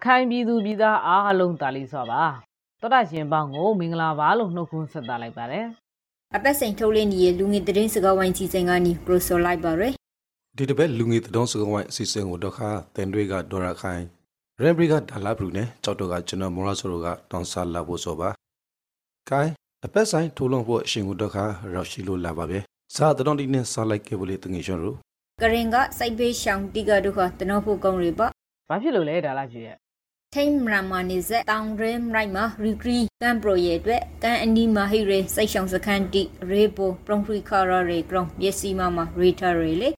ရခိုင်ပြည်သူပြည်သားအားလုံးတာလီစွာပါတော်တာရှင်ပေါင်းကိုမင်္ဂလာပါလို့နှုတ်ခွန်းဆက်သလိုက်ပါတယ်အပတ်စဉ်ထုတ်လင်းနေတဲ့လူငယ်သတင်းစကားဝိုင်းစီစဉ်ကနေပရိုဆိုလိုက်ပါရယ်ဒီတစ်ပတ်လူငယ်တုံးစကဝိုင်းအစီအစဉ်ကိုတော့ခါတန်တွေကဒေါ်ရခိုင်ရန်ဘရီကဒါလာဘရူနဲ့ကြောက်တော့ကကျွန်တော်မော်ရာဆိုတို့ကတောင်းစားလာဖို့ဆိုပါကိုင်းအပတ်ဆိုင်ထိုးလုံးဖို့အရှင်ကိုတော့ခါရောက်ရှိလို့လာပါပဲစားတော်ဒီနဲ့စားလိုက်ခဲ့ဖို့လေတငယ်ရှင်တို့ကရင်ကစိုက်ဘေးရှောင်းတိကဒုခတနောဖို့ကောင်းရီပါဘာဖြစ်လို့လဲဒါလာဖြစ်ရဲ့ ထိန်မရမာနေဇက်တောင်ရဲမရိုက်မှာရီဂရီကန်ပရိုရဲ့အတွက်ကန်အနီမာဟိရေစိုက်ရှောင်းစခန်းတိရေပိုပရုံဖရီခါရရေဂရောင်မျက်စီမမှာရီတာရေလေ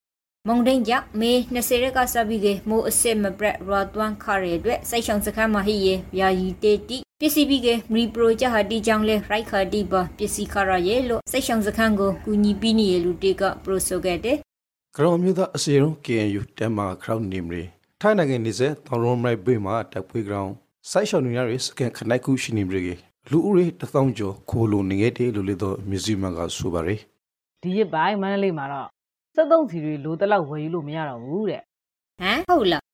မုံဒိန်ကြမေ20ရက်ကစပြီးကမိုးအစစ်မပရက်ရွာသွန်းခါရဲအတွက်စိုက်ရှောင်းစခန်းမှာဟိရေယာယီတေတိပစ္စည်းပြီးကမရီပရိုကြဟာတီကြောင့်လဲရိုက်ခါတီပါပစ္စည်းခါရရဲ့လို့စိုက်ရှောင်းစခန်းကိုကူညီပြီးနေရလူတေကပရိုဆိုခဲ့တဲ့ကရောင်မျိုးသားအစီရုံး KNU တမ်မာခရောင်းနေမရီ ထိုင်းနိုင်ငံနေစေတောင်ရုံးမိုက်ဘေးမှာတပ်ပွေးကရောင်စိုက်ရှောင်းနေရစကန်ခနိုင်ခုရှိနေမရီလူဦးရေတစ်သောင်းကျော်ခိုးလိုနေခဲ့တယ်လို့လေတော့မြစီမန်ကဆိုပါရယ်ဒီရပိုင်းမန္တလေးမှာတော့စက်သုံးစီတွေလိုတလောက်ဝယ်ယူလို့မရတော့ဘူးတဲ့ဟမ်ဟုတ်လား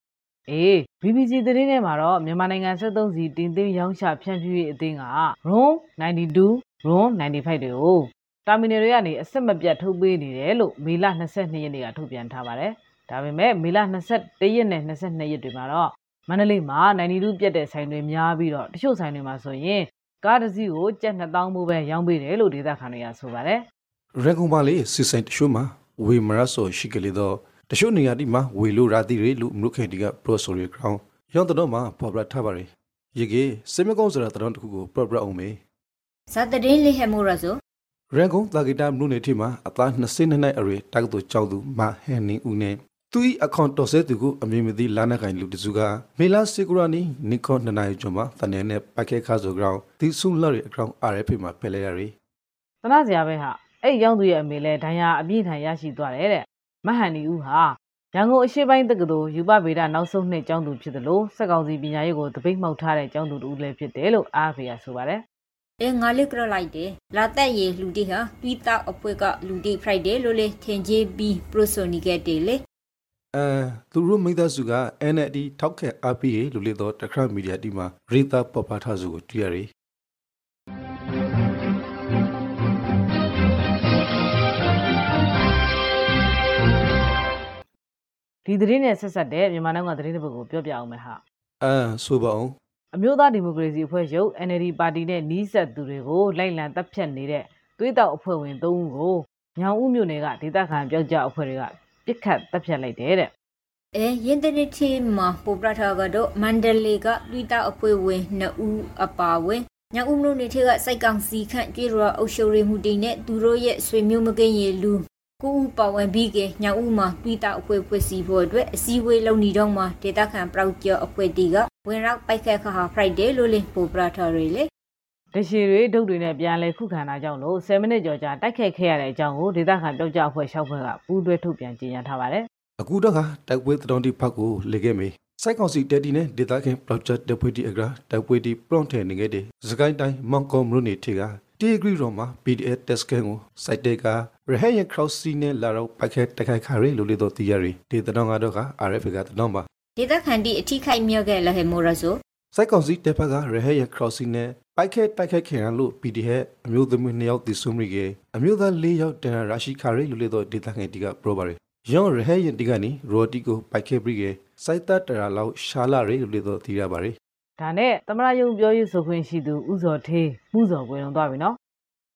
အေး BBC သတင်းထဲမှာတော့မြန်မာနိုင်ငံစက်သုံးစီတင်သွင်းရောင်းချဖြန့်ဖြူးရေးအသင်းက RON 92 RON 95တွေကိုတာမီနယ်တွေကနေအစစ်မပြတ်ထုတ်ပေးနေတယ်လို့မေလ22ရက်နေ့ကထုတ်ပြန်ထားပါတယ်။ ဒါပေမဲ့မေလ21ရက်နဲ့22ရက်တွေမှာတော့မန္တလေးမှာ92ပြတ်တဲ့ဆိုင်တွေများပြီးတော့တချို့ဆိုင်တွေမှာဆိုရင်ကားတစ်စီးကိုကျပ်2000မိုးပဲရောင်းပေးတယ်လို့ဒေသခံတွေကဆိုပါတယ်ရန်ကုန်ပါလေစီဆိုင်တရှို့မှာဝေမရဆိုရှိကလေးတော့တရှို့နေရာဒီမှာဝေလို့ရာတိတွေလူမုခေတီကပရိုဆိုရီဂရောင်းရောင်းတော့မှာပေါ်ပရထားပါရယ်ရေကြီးစေမကုန်းဆိုတာတတော်တစ်ခုကိုပရပရအောင်မေဇာတရင်လေးဟဲမိုရာဆိုရန်ကုန်တာဂီတာမလို့နေထိမှာအသား20နှစ်အရွယ်တက်တူကြောက်သူမဟန်နင်းဦးနဲ့ သူ၏အကောင့်တော်ဆဲသူကိုအမည်မသိလာနာခိုင်လူတစုကမေလာစီကူရာနီနီကွန်နနိုင်ကျော်မှာတနေနဲ့ပကဲခါဆိုဂရောင်းဒီဆုလရီအကောင့် RF မှာဖယ်လဲရရီ။သနာစရာပဲဟာအဲ့ဒီရောင်းသူရဲ့အမေလဲဒဏ်ရာအပြည့်ထန်ရရှိသွားတယ်တဲ့။မဟန်နီဦးဟာရန်ကုန်အရှိပိုင်းတက္ကသိုလ်ယူပဗေဒနောက်ဆုံးနှစ်ကျောင်းသူဖြစ်တယ်လို့စက်ကောင်စီပညာရေးကိုတပိတ်မှောက်ထားတဲ့ကျောင်းသူတူလည်းဖြစ်တယ်လို့အားဖေရဆိုပါတယ်။အဲငါလေးကရလိုက်တယ်လာတက်ရေလူတီဟာပြီးသားအဖွဲကလူတီဖရိုက်တယ်လို့လေထင်ကြီးပြီးပရိုဆိုနီကက်တယ်လေ အဲသူတို့မိသားစုက NLD ထောက်ခဲ RPA လူလေတော့တခရမီဒီယာတီမှာရီတာပပထားစုကိုတွေ့ရရီဒီသတင်းနဲ့ဆက်ဆက်တဲ့မြန်မာနိုင်ငံသတင်းတစ်ပုဒ်ကိုပြောပြအောင်မယ်ဟာအဲဆိုပါအောင်အမျိုးသားဒီမိုကရေစီအဖွဲ့ချုပ် NLD ပါတီနဲ့နှီးဆက်သူတွေကိုလိုက်လံတပ်ဖြတ်နေတဲ့သွေးတောက်အဖွဲ့ဝင်၃ဦးကိုညောင်ဦးမြို့နယ်ကဒေသခံပြောက်ကြအဖွဲ့တွေက ပြစ်ခတ်တပ်ဖြတ်လိုက်တယ်တဲ့အဲရင်တနစ်တီမှာပိုပရထာကတော့မန္တလေးကပြီးသားအဖွဲဝင်2ဦးအပါဝင်ညောင်ဦးမြို့နယ်ထဲကစိုက်ကောင်စီခန့်ကြေးရအုပ်ချုပ်ရေးမှုတီနဲ့သူတို့ရဲ့ဆွေမျိုးမကင်းရေလူကိုဦးပါဝင်ပြီးကညောင်ဦးမှာပြီးသားအဖွဲဖွဲ့စည်းဖို့အတွက်အစည်းအဝေးလုပ်နေတော့မှဒေသခံပရောက်ကျော်အဖွဲ့တီကဝင်ရောက်ပိုက်ခတ်ခါဟာဖရိုက်တယ်လို့လေပိုပရထာတွေလေ တရှိတွေဒုတ်တွေနဲ့ပြန်လဲခုခံတာကြောင့်လို့10မိနစ်ကျော်ကြာတိုက်ခိုက်ခဲ့ရတဲ့အကြောင်းကိုဒေသခံပြောက်ကြအဖွဲ့ရှောက်ဖွဲ့ကပူးတွဲထုတ်ပြန်ကြေညာထားပါတယ်အခုတော့ကတိုက်ပွဲတောင်တီဖတ်ကိုလေခဲ့မေစိုက်ကောင်စီတက်တီနဲ့ဒေတာခင် project တပွေတီအကရာတိုက်ပွဲတီ prompt ထဲနေခဲ့တဲ့စကိုင်းတိုင်းမောင်ကောမရုနေထေကတီဂရီရောမှာ PDF test ကန်ကိုစိုက်တဲ့ကရဟယ cross စီနဲ့လာတော့ပိုက်ခဲတိုက်ခိုက်ခါရီလိုလေတော့တီရရီဒီတတော်ကတော့က RF ကတတော်ပါဒေသခံတီအထိခိုက်မြောက်ခဲ့လဟေမိုရာဆို စိုက်ကောင်စီတက်ဖက်ကရဟယ cross စီနဲ့ပိုက်ခဲတိုက်ခိုက်ခင်ရလို့ PDF အမျိုးသမီး2ယောက်တည်ဆုံမိကေအမျိုးသား4ယောက်တန်ရာရှိခါရီလိုလေတော့ဒေတာခင်တီက pro ပါရီယောရဟယတီကနေရိုတီကိုပိုက်ခဲပြီးကေစိုက်တတရာလောက်ရှာလာရီလိုလေတော့တီရပါရီဒါနဲ့သမရယုံပြောရေးဆိုခွင့်ရှိသူဥဇော်ထေးမှုဇော်ကွယ်လုံးသွားပြီနော်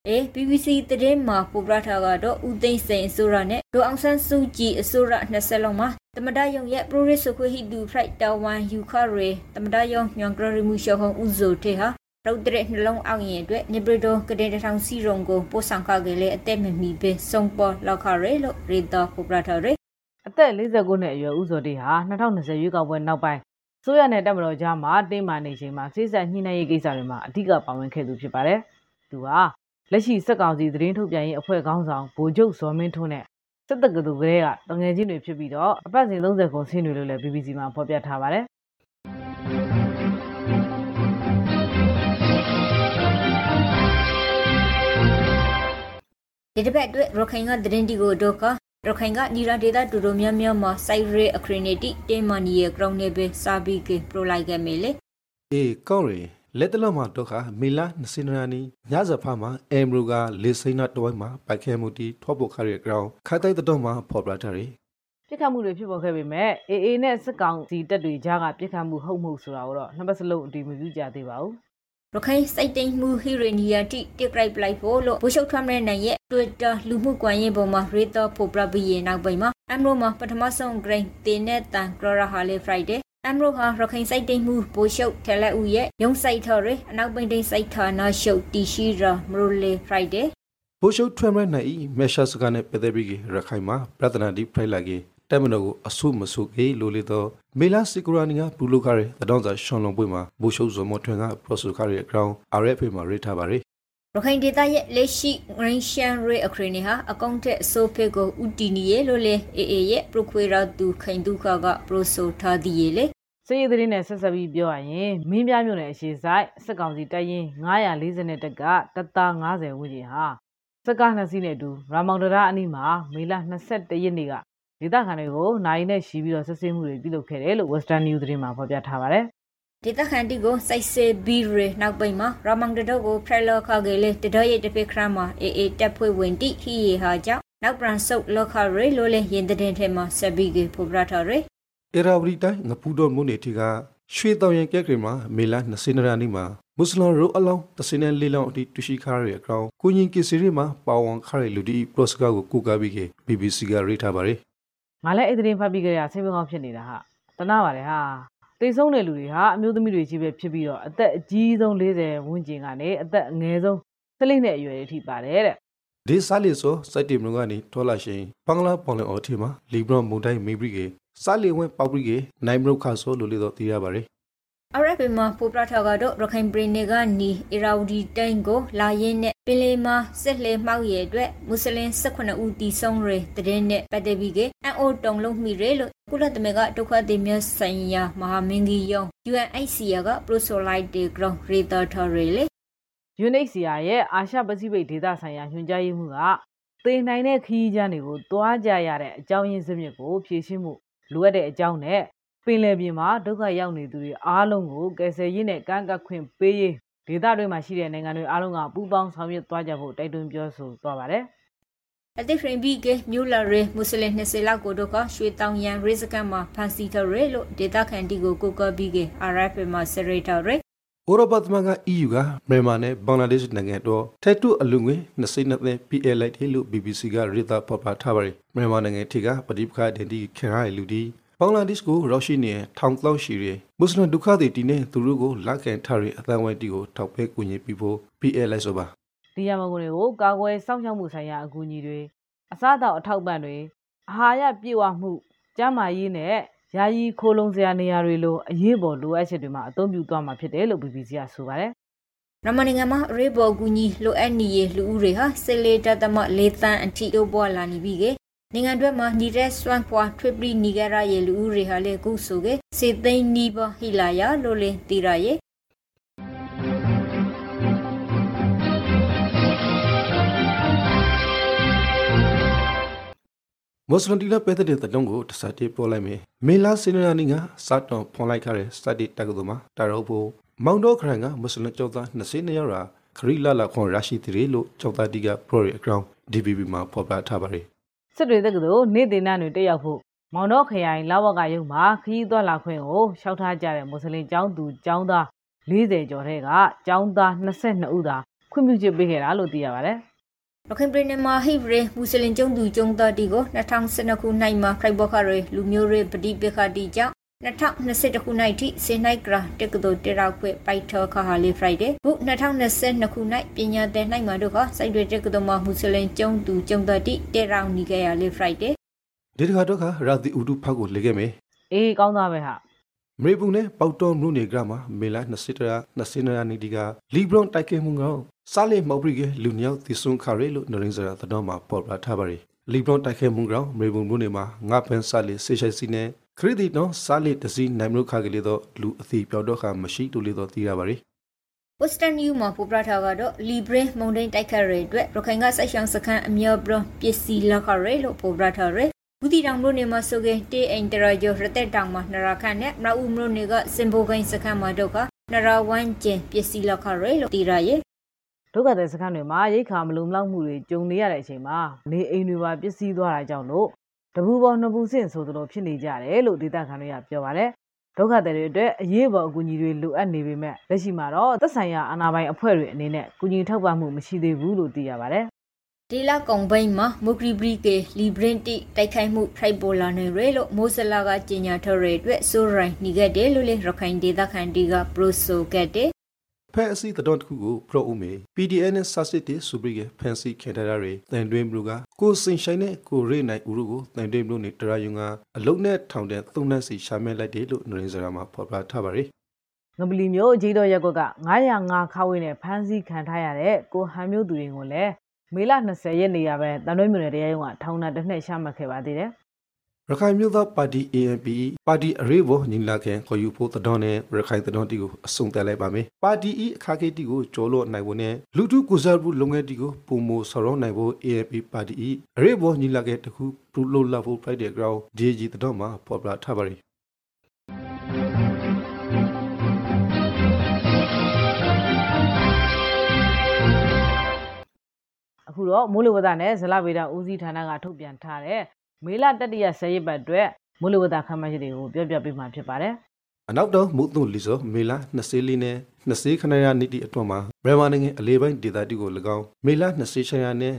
အေ BBC သတင်းမှာပိုပရထာကတော့ဦးသိန်းစိန်အစိုးရနဲ့ဒေါအောင်ဆန်းစုကြည်အစိုးရ20လုံးမှာတမဒယုံရဲ့ပရိုရစ်ဆိုခွေဟီဒူဖရိုက်တာဝန်ယူခရေတမဒယုံညွန်ဂရရီမူရှောဟုံဦးဇိုတေဟာရုတ်တရက်နှလုံးအောင်ရင်အတွက်နေဘရဒိုကတဲ့တထောင်စီရုံကိုပို့ဆောင်ခခဲ့လေအသက်မမီပဲစုံပေါ်လောက်ခရဲလို့ရေတာပိုပရထာရေအသက်49နှစ်အရွယ်ဥဇော်တေးဟာ2020ရွေးကောက်ပွဲနောက်ပိုင်းဆိုရနဲ့တက်မတော်ကြားမှာတင်းမာနေချိန်မှာစိစက်ညှိနှိုင်းရေးကိစ္စတွေမှာအဓိကပါဝင်ခဲ့သူဖြစ်ပါတယ်။သူဟာ လက်ရှိစက်ကောင်စီသတင်းထုတ်ပြန်ရေးအဖွဲ့ခေါင်းဆောင်ဗိုလ်ချုပ်ဇော်မင်းထွန်းနဲ့စစ်တပ်ကတူကလေးကတငယ်ချင်းတွေဖြစ်ပြီးတော့အပတ်စဉ်30ခုဆင်းတွေလို့လည်း BBC မှာဖော်ပြထားပါတယ်။ဒီတစ်ပတ်အတွက်ရခိုင်ကသတင်းတီကိုတော့ကရခိုင်ကညီရာဒေတာတူတူများများမှာစိုက်ရဲအခရနီတီတေမနီရဲ့ ground နဲ့ပဲစာဘီကေပရိုလိုက်ခဲ့မေလေအေးကောင်းရီ လက်တလမှာတော့ခါမေလာ20နာနီညဇဖာမှာအမ်ဘရူကလေစိနာတဝိုင်းမှာပိုက်ခဲမှုတီထောပုတ်ခါရဲ့ ground ခါတိုက်တော့မှာဖော်ပြထားတယ်ပြစ်ခတ်မှုတွေဖြစ်ပေါ်ခဲ့ပေမဲ့ AA နဲ့စစ်ကောင်စီတပ်တွေကြားကပြစ်ခတ်မှုဟုတ်မဟုတ်ဆိုတာကိုတော့နှစ်ပတ်စလုံးအတည်မပြုကြသေးပါဘူးရခိုင်စိုက်တိန်မှုဟီရနီယာတီတစ်ဂရိုက်ပလိုက်ဖို့လို့ဘိုးချုပ်ထွမ်းတဲ့နိုင်ရဲ့ Twitter လူမှုကွန်ရက်ပေါ်မှာရေးတော့ဖို့ပြပြီးရနောက်ပိုင်းမှာအမ်ရိုမှာပထမဆုံး grain တင်တဲ့တန်ကရရဟာလေ Friday အမ်ရိုဟာရခိုင်စိုက်တိန်မှုဘိုးချုပ်ထဲလက်ဦးရဲ့ရုံစိုက်ထော်ရအနောက်ပိန်တိန်စိုက်ဌာနရှုပ်တီရှိရာမရိုလေ Friday ဘိုးရှုပ်ထွဲမနိုင်မေရှာစကနဲ့ပသက်ပြီးရခိုင်မှာပြဿနာဒီဖိုင်လာကြီးတက်မတော်ကိုအဆုမဆုကေလိုလေတော့မေလာစီကူရာနီကဘူလိုခါရဲတဒေါန်စာရှွန်လုံပွေမှာဘိုးရှုပ်ဇော်မထွန်းကပရိုဆိုခါရဲ ground RFA မှာရေးထားပါရယ် ရခိုင်ဒေသရဲ့လက်ရှိ Green Shan Ray အခရနေဟာအကောင့်ထက်အစိုးဖေကိုဥတီနီရဲ့လို့လေ AA ရဲ့ Proquera သူခိုင်ဒုခက Proso ထားသည်ရဲ့လေစစ်ရေးသတင်းနဲ့ဆက်ဆက်ပြီးပြောရရင်မင်းပြမြို့နယ်အရှိဆိုင်စစ်ကောင်စီတပ်ရင်း940တက်ကတပ်သား90ဝန်းကျင်ဟာစက္ကနှစ်စီးနဲ့အတူရာမောင်တရာအနီးမှာမေလ22ရက်နေ့ကဒေသခံတွေကိုနိုင်နဲ့ရှိပြီးတော့စစ်ဆေးမှုတွေပြုလုပ်ခဲ့တယ်လို့ Western News သတင်းမှာဖော်ပြထားပါတယ် ဒေသခံတီကိုစိုက်စေဘီရေနောက်ပိတ်မှာရမန်တတော့ကိုဖရလောခါကလေးတတော်ရဲ့တပိခရမှာအေအေတက်ဖွဲ့ဝင်တိခီရဟာကြောင့်နောက်ပရန်ဆုတ်လောခရေလိုလေရင်တဲ့ထဲမှာဆက်ပြီးကပိုပရထားရအေရာဝတီတိုင်းငပူတော်မြို့နယ်တီကရွှေတောင်ရင်ကဲကရီမှာမေလာ20ရာနီမှာမွတ်စလင်ရိုအလောင်းတစင်းနဲ့လေးလောင်းအထိတူရှိခါရဲအကောင်ကိုရင်ကစီရီမှာပါဝန်ခါရဲလူဒီပရော့စကာကိုကူကာပြီးက BBC ကရေးထားပါရယ်ငါလည်းအဲ့ဒီသတင်းဖတ်ပြီးကြရဆေးပကောင်းဖြစ်နေတာဟာတနာပါတယ်ဟာ တိတ်ဆုံးတဲ့လူတွေဟာအမျိုးသမီးတွေကြီးပဲဖြစ်ပြီးတော့အသက်အကြီးဆုံး40ဝန်းကျင်ကနေအသက်အငယ်ဆုံး၁၄နှစ်အရွယ်အထိပါတယ်တဲ့ဒီစားလီဆိုစိုက်တီမလုံကနေထောလာရှင်ဘင်္ဂလားပေါ်လင်အော်တီမှာလီဘရွန်မွန်တိုင်းမေဘရီကစားလီဝင်ပေါပရီကနိုင်မရုခါဆိုလိုလေတော့သိရပါရယ် RFA မှာပိုပရထားကတော့ရခိုင်ပြည်နယ်ကနီအီရာဝဒီတိုင်းကိုလာရင်းနဲ့ပင်လယ်မှာစစ်လှဲမှောက်ရဲ့အတွက်မွတ်စလင်18ဦးတီဆုံးရတဲ့နဲ့ပတ်သက်ပြီးကအန်အိုတုံလုံးမိရဲလို့ကုလသမဂ္ဂဒုက္ခသည်များဆိုင်ရာမဟာမင်းကြီးယုံ UNHCR က Prosolite de Ground Reader Torrele UNHCR ရဲ့အာရှပစိဖိတ်ဒေသဆိုင်ရာညွှန်ကြားရေးမှူးကသေနိုင်တဲ့ခရီးချမ်းတွေကိုတွားကြရတဲ့အကြောင်းရင်းစမြစ်ကိုဖြည့်ရှင်းမှုလိုအပ်တဲ့အကြောင်းနဲ့ ပင်လယ်ပြင်မှာဒုက္ခရောက်နေသူတွေအားလုံးကိုကယ်ဆယ်ရေးနဲ့ကန့်ကပ်ခွင့်ပေးရေးဒေသတွေမှာရှိတဲ့နိုင်ငံတွေအားလုံးကပူးပေါင်းဆောင်ရွက်သွားကြဖို့တိုက်တွန်းပြောဆိုသွားပါတယ်။အတိဖရင်ဘီကမြို့လာရဲမွတ်စလင်20လောက်ကိုတော့ကရွှေတောင်ရန်ရိစကန်မှာဖန်စီထရဲလို့ဒေတာခန်တီကိုကိုကဘီက RFA မှာစရိတာရဲ။ဥရောပသမဂ္ဂ EU ကမြန်မာနဲ့ဘင်္ဂလားဒေ့ရှ်နိုင်ငံတို့ထက်တူအလူငွေ22သန်း PL လိုက်တယ်လို့ BBC ကရေးသားဖော်ပြထားပါတယ်။မြန်မာနိုင်ငံထိကပဋိပက္ခဒဏ်တီခင်ရတဲ့လူဒီ ဘင်္ဂလားဒေ့ရှ်ကိုရောက်ရှိနေတဲ့ထောင်သောရှိတဲ့မွတ်စလင်ဒုက္ခသည်တီနဲ့သူတို့ကိုလက်ခံထားတဲ့အသံဝိုင်းတီကိုထောက်ပဲကူညီပြီးဖို့ PL လိုက်ဆိုပါဒီရမကုန်တွေကိုကာကွယ်စောင့်ရှောက်မှုဆိုင်ရာအကူအညီတွေအစားအသောက်အထောက်ပံ့တွေအာဟာရပြည့်ဝမှုကျန်းမာရေးနဲ့ယာယီခိုးလုံစရာနေရာတွေလိုအရေးပေါ်လိုအပ်ချက်တွေမှာအသုံးပြုသွားမှာဖြစ်တယ်လို့ BBC ကဆိုပါတယ်ရမနိုင်ငံမှာရေဘော်ကူညီလိုအပ်နေရလူဦးတွေဟာဆယ်လီတသမလေးတန်းအထိတိုးပွားလာနေပြီက နိုင်ငံတွက်မှာနေတဲ့စွမ်ပွားထွေပလီနီဂရာရဲ့လူဦးတွေဟာလေကုဆိုကစေသိန်းနီးပါဟီလာယာလိုလေတီရာရဲ့မွတ်စလင်တီလာပဲတဲ့တဲ့တုံးကိုတစတိပေါ်လိုက်မယ်မေလာစင်နာနီကစတောင်ဖွန်လိုက်ခတဲ့စတတက်ကတူမှာတာရောဖို့မောင်တော့ခရန်ကမွတ်စလင်ကျောင်းသား20ယောက်ရာခရီလာလာခွန်ရရှိတီလို့ကျောင်းသားတီကပရိုရီအကောင့် DBB မှာဖော်ပြထားပါတယ် စစ်တွေတက္ကသိုလ်နေ့တင်နှံတွေတက်ရောက်ဖို့မောင်တော့ခရိုင်လာဝကရုံမှာခရီးသွားလာခွင့်ကိုရှောက်ထားကြတဲ့မွတ်စလင်ကျောင်းသူကျောင်းသား40ကျော်ထဲကကျောင်းသား22ဦးသာခွင့်ပြုချက်ပေးခဲ့တာလို့သိရပါတယ်ရခိုင်ပြည်နယ်မှာဟိဗရေမွတ်စလင်ကျုံသူကျုံသားတီကို2012ခုနှစ်မှာခိုင်ဘောခရဲလူမျိုးရေးပဋိပက္ခတီကြောင့် 2021ခုနှစ်ထိစေနိုင်ကရာတက္ကသိုလ်တေရောက်ခွေပိုက်ထောခါဟာလီဖရိုက်ဒေခု2022ခုနှစ်ပညာသင်နိုင်မှာတို့ကစိုက်တွေတက္ကသိုလ်မှာမွတ်စလင်ကျုံသူကျုံသားတီတေရောက်နေကြရလီဖရိုက်ဒေဒီတခါတော့ကရာသီဥတုဖောက်ကိုလေခဲ့မယ်အေးကောင်းသားပဲဟာမရေပူနဲ့ပေါတော်မြို့နေကမှာမေလာ20တရာ20ရာနီဒီကလီဘရွန်တိုက်ခဲမှုကောင်စားလေမော်ပရီကလူညောက်တီဆွန်ခါရဲလို့နရင်းစရာတော့မှာပေါ်ပြထားပါရီလီဘရွန်တိုက်ခဲမှုကောင်မရေပူမြို့နေမှာငါပန်စားလေဆေရှိုင်စီနဲ့ ခရစ်တီနော်စားလေတစီနိုင်မလို့ခါကလေးတော့လူအသိပြောတော့ခါမရှိတူလေးတော့သိရပါရီ Western New မှာပေါ်ပြထားကတော့ Libre မုန်တိုင်းတိုက်ခတ်ရတဲ့အတွက်ရခိုင်ကစိုက်ရှောင်းစခန်းအမျိုးပြပစ္စည်းလက်ခရဲလို့ပေါ်ပြထားရဲဘူးတီတောင်မြို့နယ်မှာဆိုကတေအင်တရာကျော်ရတဲ့တောင်မှာနရာခန့်နဲ့မရဦးမြို့နယ်ကစင်ဘိုဂိုင်းစခန်းမှာတော့ကနရာဝမ်ကျင်ပစ္စည်းလက်ခရဲလို့တီရရဲ့ဒုက္ခသည်စခန်းတွေမှာရိတ်ခါမလုံလောက်မှုတွေကြုံနေရတဲ့အချိန်မှာနေအိမ်တွေပါပစ္စည်းသွားတာကြောင့်လို့ တပူပေါ်နှစ်ပူစင့်ဆိုသလိုဖြစ်နေကြတယ်လို့ဒေသခံတွေကပြောပါတယ်ဒုက္ခသည်တွေအတွက်အရေးပေါ်အကူအညီတွေလိုအပ်နေပေမဲ့လက်ရှိမှာတော့သက်ဆိုင်ရာအာဏာပိုင်အဖွဲ့တွေအနေနဲ့ကူညီထောက်ပံ့မှုမရှိသေးဘူးလို့သိရပါတယ်ဒီလာကုံဘိန်းမှာမိုကရီဘရီကေလီဘရင်တီတိုက်ခိုက်မှုထိုက်ပေါ်လာနေရလို့မိုးစလာကကြေညာထော်ရအတွက်ဆိုရိုင်းနေခဲ့တယ်လို့လေရခိုင်ဒေသခံတီကပရိုဆိုခဲ့တယ် ဖဲအစီတတော်တစ်ခုကိုပရော့ဦးမေ PDN နဲ့ဆာစစ်တီစူပရီကဖန်စီခေတရာတွေတန်တွင်းဘလူကကိုစင်ဆိုင်နဲ့ကိုရိနိုင်ဦးတို့ကိုတန်တွင်းဘလူနေတရာယုံကအလုံးနဲ့ထောင်တဲ့သုံးနှက်စီရှာမဲလိုက်တယ်လို့နရင်းစရာမှာဖော်ပြထားပါရယ်ငပလီမျိုးဂျီတော်ရက်ကွက်က905ခါဝင်းနဲ့ဖမ်းဆီးခံထားရတဲ့ကိုဟန်မျိုးသူတွေကိုလည်းမေလ20ရက်နေ့ရပဲတန်တွင်းမြို့နယ်တရားရုံးကထောင်ဒဏ်တစ်နှစ်ရှာမှတ်ခဲ့ပါသေးတယ် ရခိုင်မျိုးသားပါတီ ANP ပါတီအရေးပေါ်ညီလာခံခေါ်ယူဖို့တတော်နဲ့ရခိုင်တတော်တီကိုအဆုံးသတ်လိုက်ပါမယ်။ပါတီဤအခါကေတီကိုကျော်လွတ်နိုင်ဖို့နဲ့လူထုကိုစားဖို့လုပ်ငန်းတီကိုပုံမဆော်ရောနိုင်ဖို့ ANP ပါတီဤအရေးပေါ်ညီလာခံတခုပူလို့လာဖို့ Friday Ground DG တတော်မှာပေါ်ပြထားပါရီအခုတော့မိုးလေဝသနဲ့ဇလဗေဒဦးစီးဌာနကထုတ်ပြန်ထားတဲ့ မေလတတိယဆယ်ရက်ပတ်အတွက်မိုးလေဝသခန့်မှန်းချက်တွေကိုပြောပြပေးမှာဖြစ်ပါတယ်။အနောက်တော့မုတ်သွလီဆိုမေလ20လေးနဲ့20ခဏရနေ့တီအတွန်းမှာဘရမနိုင်ငံအလေးပိုင်းဒေသတီကို၎င်းမေလ20ချရနဲ့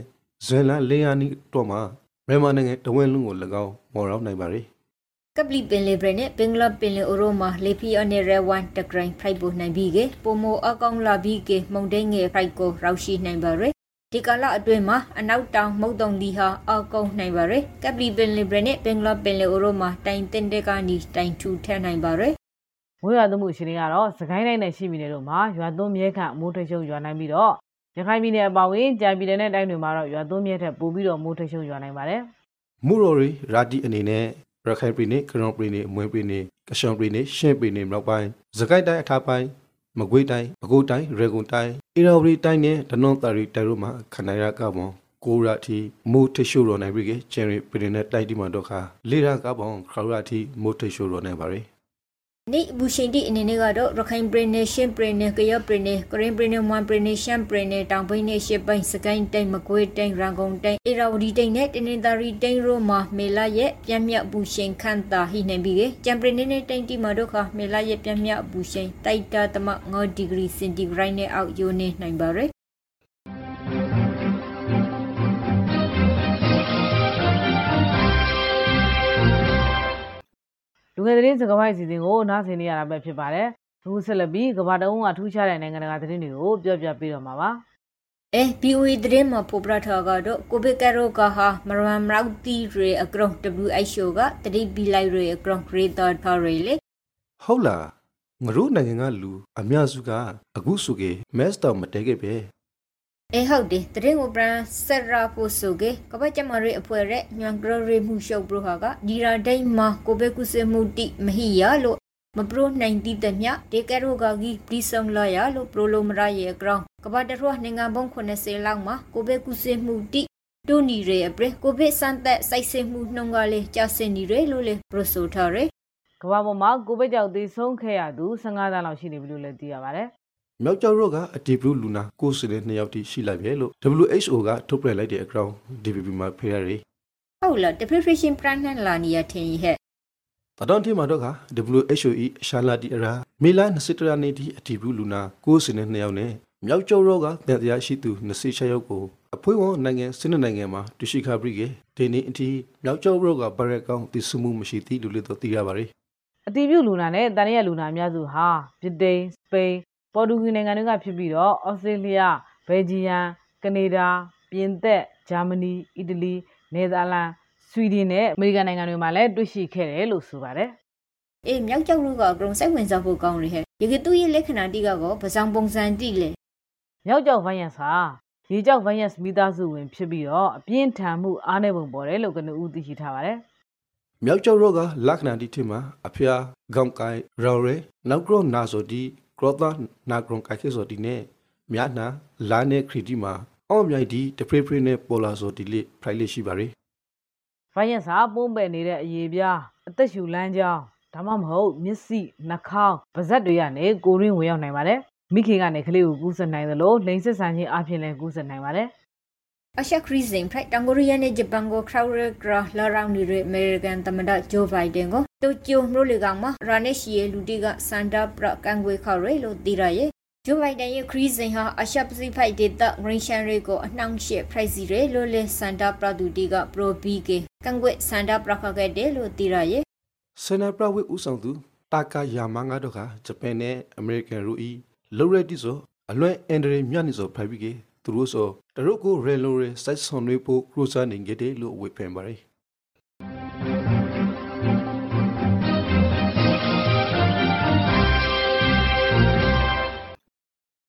ဇွန်လ4ရက်နေ့အတွန်းမှာဘရမနိုင်ငံတဝင်းလုံးကို၎င်းမော်ရောက်နိုင်ပါ रे ကပလီပင်လေဘရနဲ့ဘင်္ဂလားပင်လေအိုရိုမှာလေဖီအနေရဝန်တဂရိုင်းဖိုက်ပိုနိုင်ပြီးကပိုမိုအကောင်လာပြီးကမုန်တိုင်းငယ်ဖိုက်ကိုရောက်ရှိနိုင်ပါ रे ဒီကာလအတွင်းမှာအနောက်တောင်မုတ်တုံလီဟာအောက်ကုန်းနိုင်ပါရယ်ကပလီပင်လီဘရနဲ့ဘင်္ဂလားပင်လီအိုရိုမှာတိုင်တင်တဲ့ကနီတိုင်ထူထက်နိုင်ပါရယ်မိုးရွာသွန်းမှုရှင်တွေကတော့စကိုင်းတိုင်းနဲ့ရှိပြည်နယ်တို့မှာရွာသွန်းမြဲခန့်မိုးထချုံရွာနိုင်ပြီးတော့ရခိုင်ပြည်နယ်အပါအဝင်ကြံပြည်နယ်နဲ့တိုင်းတွေမှာတော့ရွာသွန်းမြဲထက်ပိုပြီးတော့မိုးထချုံရွာနိုင်ပါတယ်မူရိုရီရာတီအနေနဲ့ရခိုင်ပြည်နယ်ကရွန်ပြည်နယ်အမွေပြည်နယ်ကရှောင်ပြည်နယ်ရှင်းပြည်နယ်မြောက်ပိုင်းစကိုင်းတိုင်းအထာပိုင်း မကွေးတိုင်းပဲခူးတိုင်းရေကုန်တိုင်းအေရဝတီတိုင်းနဲ့ဒနွန်တာရီတိုင်တို့မှာခန္ဓာရကပွန်ကိုရာတီမိုထရှိုရောနိုင်ပြီကကျန်ရီပြည်နယ်တိုက်ဒီမှာတော့ခါလေရာကပွန်ခရရာတီမိုထရှိုရောနိုင်ပါရယ် နေဘူရှင်တီအနေနဲ့ကတော့ရခိုင်ပြည်နယ်ရှင်းပြည်နယ်ကရပြည်နယ်ကရင်ပြည်နယ်မွန်ပြည်နယ်ရှမ်းပြည်နယ်တောင်ပိုင်းနယ်ရှစ်ပိုင်းစကိုင်းတိုင်းမကွေးတိုင်းရန်ကုန်တိုင်းအေရာဝတီတိုင်းနဲ့တနင်္သာရီတိုင်းတို့မှာမေလာရဲ့ပြင်းမြတ်ဘူရှင်ခန့်တာဟိနေပြီးကြံပြည်နယ်နဲ့တိုင်းတီမှာတို့ခမေလာရဲ့ပြင်းမြတ်ဘူရှင်တိုက်တာတမ9ဒီဂရီစင်တီဂရိတ်နဲ့အောက်ယိုနေနိုင်ပါရယ် ငယ်သတင်းစကားပိုက်စီစဉ်ကိုနားဆင်နေရတာပဲဖြစ်ပါတယ်။အခုဆက်လက်ပြီးကဘာတုံးကထူးခြားတဲ့နိုင်ငံတကာသတင်းတွေကိုပြောပြပေးတော့မှာပါ။အဲ BOE သတင်းမှာပေါ်ပြထားကတော့ကိုဗစ်ကရောဂါဟာမရမ်ရောက်တီရေအကရုံ WHO ကတတိပီလိုက်ရေအကရုံဂရေတာထားရေလေဟုတ်လားငရုနိုင်ငံကလူအများစုကအခုဆိုကေမက်စတော့မတဲခဲ့ပဲ အဲဟုတ်တယ်တရင်ကိုပရန်ဆက်ရာဖို့ဆိုကေကပတ်ကျမရိအဖွဲ့ရဲ့ညွန်ဂရရိမှုရှုပ်ပရဟာကဒီရာဒိတ်မှာကိုဘေကုစမှုတိမဟိယလို့မပရိုနိုင်တိတမြဒေကရိုဂါဂီပလီဆောင်လာရလို့ပရိုလိုမရရဲ့ဂရောင်းကပတ်တရနိုင်ငံဘုံ80လောက်မှာကိုဘေကုစမှုတိတူနီရဲအပရကိုဗစ်စန်သက်စိုက်စစ်မှုနှုံကလေးကြာစင်နေရဲလို့လေပရိုဆိုထားရဲကမ္ဘာပေါ်မှာကိုဗစ်ကြောင့်သေဆုံးခဲ့ရသူ15သန်းလောက်ရှိနေပြီလို့လည်းသိရပါတယ် မြောက်ကျောက်ရော့ကအတီဘလူးလူနာကိုယ်စတဲ့နှစ်ယောက်တိရှိလိုက်ပြီလို့ WHO ကထုတ်ပြန်လိုက်တဲ့အကြောင်း DPP မှာဖေးရရီဟုတ်လား deprivation pregnant လာနေရထင်ရဲ့တတော်တီမှာတော့က WHO ၏ရှာလာတီအရာမေလာ23ရက်နေ့ဒီအတီဘလူးလူနာကိုယ်စတဲ့နှစ်ယောက်နဲ့မြောက်ကျောက်ရော့ကတန်တရားရှိသူ26ယောက်ကိုအဖွေးဝန်နိုင်ငံစနစ်နိုင်ငံမှာတူရှိခါပရိကေဒီနေ့အထိမြောက်ကျောက်ရော့ကဘရက်ကောင်တည်ဆမှုမရှိသေးလို့လည်းသိရပါတယ်အတီးပြုလူနာနဲ့တန်ရရလူနာအများစုဟာဗြိတိန်စပိန် ပေါ်တူဂီနိုင်ငံတွေကဖြစ်ပြီးတော့ဩစတြေးလျဘယ်လ်ဂျီယံကနေဒါပြင်သစ်ဂျာမနီအီတလီနယ်သာလန်ဆွီဒင်နဲ့အမေရိကန်နိုင်ငံတွေမှာလည်းတွေ့ရှိခဲ့တယ်လို့ဆိုပါတယ်အေးမြောက်ကျောက်လူကအကုန်စိတ်ဝင်စားဖို့ကောင်းတယ်ဟဲ့ရေကသူ့ရဲ့လက္ခဏာတိကတော့ပစောင်ပုံစံတိလေမြောက်ကျောက်ဗိုင်းရပ်စ်ဟာရေကျောက်ဗိုင်းရပ်စ်မိသားစုဝင်ဖြစ်ပြီးတော့အပြင်းထန်မှုအားနည်းပုံပေါ်တယ်လို့ကနဦးသိရှိထားပါတယ်မြောက်ကျောက်ရောကလက္ခဏာတိထင်မှာအဖျားခေါင်းကိုင်ရော်ရဲနောက်ကြောနာဆိုဒီ ကရောတာနာဂရွန်ကခေဆိုဒီနေမြာနာလာနေခရီတီမှာအောင်မြိုင်ဒီတဖရဖရနဲ့ပေါ်လာဆိုဒီလေဖရိုက်လေးရှိပါရီဗိုင်းရပ်စ်ဟာပုံးပယ်နေတဲ့အရေးပြားအသက်ရှူလမ်းကြောင်းဒါမှမဟုတ်မျက်စိနှာခေါင်းပါးစပ်တွေကနေကိုရင်းဝင်ရောက်နိုင်ပါတယ်မိခင်ကနေကလေးကိုကူးစက်နိုင်သလိုလိန်စစ်ဆန်ခြင်းအပြင်လည်းကူးစက်နိုင်ပါတယ် အရှက်ခရီးစဉ်ဖရိုက်တန်ကိုရီးယားနဲ့ဂျပန်ကိုခရောက်ရဂရာလာရောင်နေရအမေရိကန်သမ္မတဂျိုးဘိုင်ဒန်ကိုတိုကျိုမြို့လေကောင်မှာရာနက်ရှီရဲ့လူတီကစန်တာပရကန်ဂွေခေါ်ရဲလို့သိရရဲ့ဂျိုးဘိုင်ဒန်ရဲ့ခရီးစဉ်ဟာအရှက်ပစိဖိတ်ဒေသဂရင်းရှန်ရီကိုအနှောင့်အယှက်ဖရိုက်စီရဲလို့လဲစန်တာပရဒူတီကပရိုဘီကေကန်ဂွေစန်တာပရခခဲ့တယ်လို့သိရရဲ့ဆန်နာပရဝိဦးဆောင်သူတာကာယာမငါတို့ကဂျပန်နဲ့အမေရိကန်ရူအီလိုရက်တီဆိုအလွဲအန်ဒရီမြတ်နေဆိုဖိုက်ပြီးကေ သူတို့ဆိုတရုတ်ကိုရဲလိုရဲစိုက်ဆွန်တွေပိုခရိုစာနေကြတယ်လို့ဝေဖန်ပါရီ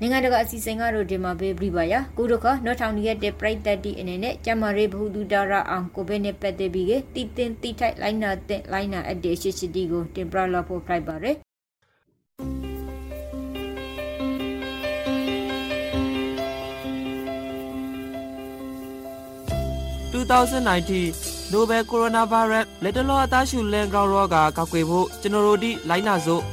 နိုင်ငံတကာအစီအစဉ်ကတော့ဒီမှာပဲပြပါရကုတို့ကနော်ထောင်ရက်တဲ့ပြိုက်တက်တီအနေနဲ့ကျမရေးဘဟုတုဒရာအောင်ကိုဘဲနဲ့ပတ်သက်ပြီးကတီတင်တီထိုက်လိုင်းနာတဲ့လိုင်းနာအပ်တဲ့ရှိရှိတီကိုတင်ပြလာဖို့ဖိုက်ပါရ 2019 Nobel Coronavirus လက်တလောအသားရှူလန်ကောင်ရောဂါကောက်ွယ်ဖို့ကျွန်တော်တို့ဒီလိုင်းနာစို့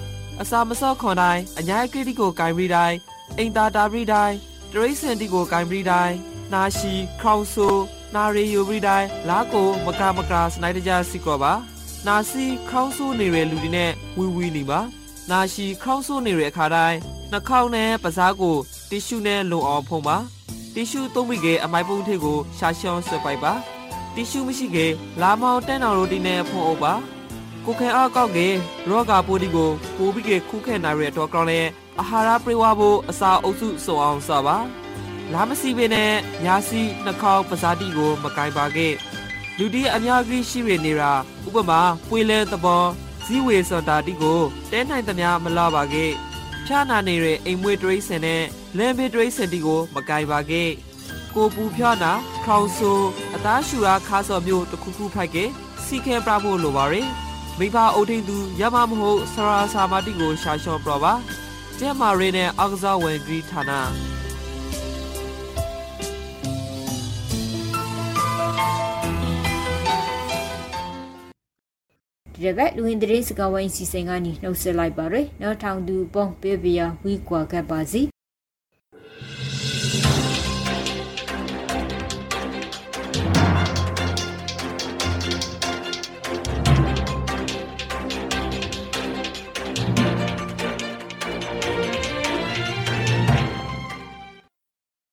အစာမစော့ခွန်တိုင်းအညာကရတီကိုဂိုင်ဘရီတိုင်းအိမ်သာတာဘရီတိုင်းတရိစန်တီကိုဂိုင်ဘရီတိုင်းနာရှီခေါင်ဆူနာရီယိုဘရီတိုင်းလာကိုမကာမကာစနိုက်တကြစီကောပါနာစီခေါင်းဆူနေတဲ့လူတွေနဲ့ဝီဝီနေပါနာရှီခေါင်းဆူနေတဲ့အခါတိုင်းနှာခေါင်းနဲ့ပစားကိုတီရှူနဲ့လုံအောင်ဖုံးပါ တီရှူသုံးပြီးကအမိုက်ပုံးထိပ်ကိုရှာရှောင်းဆွဲပိုက်ပါတီရှူမရှိကေလာမောင်တန်းတော်ရိုတီနဲ့ဖုံးအုပ်ပါကိုခဲအောက်ကောက်ကေရောဂါပိုးဒီကိုပိုးပြီးကေခုခဲနိုင်ရတဲ့တော့ကောင်းလဲအာဟာရပြေဝဖို့အစာအုပ်စုစုံအောင်စပါလာမစီပင်နဲ့ညာစီနှာခေါင်းပစားတီကိုမကင်ပါခဲ့လူဒီအများကြီးရှိရနေတာဥပမာပွေလဲသဘောဇီဝေစတာတီကိုတဲနိုင်သမျှမလာပါခဲ့ဖြာနာနေတဲ့အိမ်မွေးတရိစင်နဲ့ လမ်းဘေးတရိစင်တီကို မကင်ပါခဲ့ကိုပူဖြာနာခေါင်ဆူအသားရှူရာခါစော်မျိုးတစ်ခုခုဖိုက်ကစီခဲပြဖို့လိုပါရယ်မိဘအုပ်ထိန်သူရမမဟုတ်ဆရာစာမတီကိုရှာလျှော့ပြပါကျဲမာရီနဲ့အောက်ကစားဝင်ဂရီဌာနဒီဘက်လူဝင်တဲ့စကဝိုင်းစီစဉ်ကနေနှုတ်ဆက်လိုက်ပါရယ်နောက်ထောင်သူပေါင်းပေးပြဝီကွာကပ်ပါစီ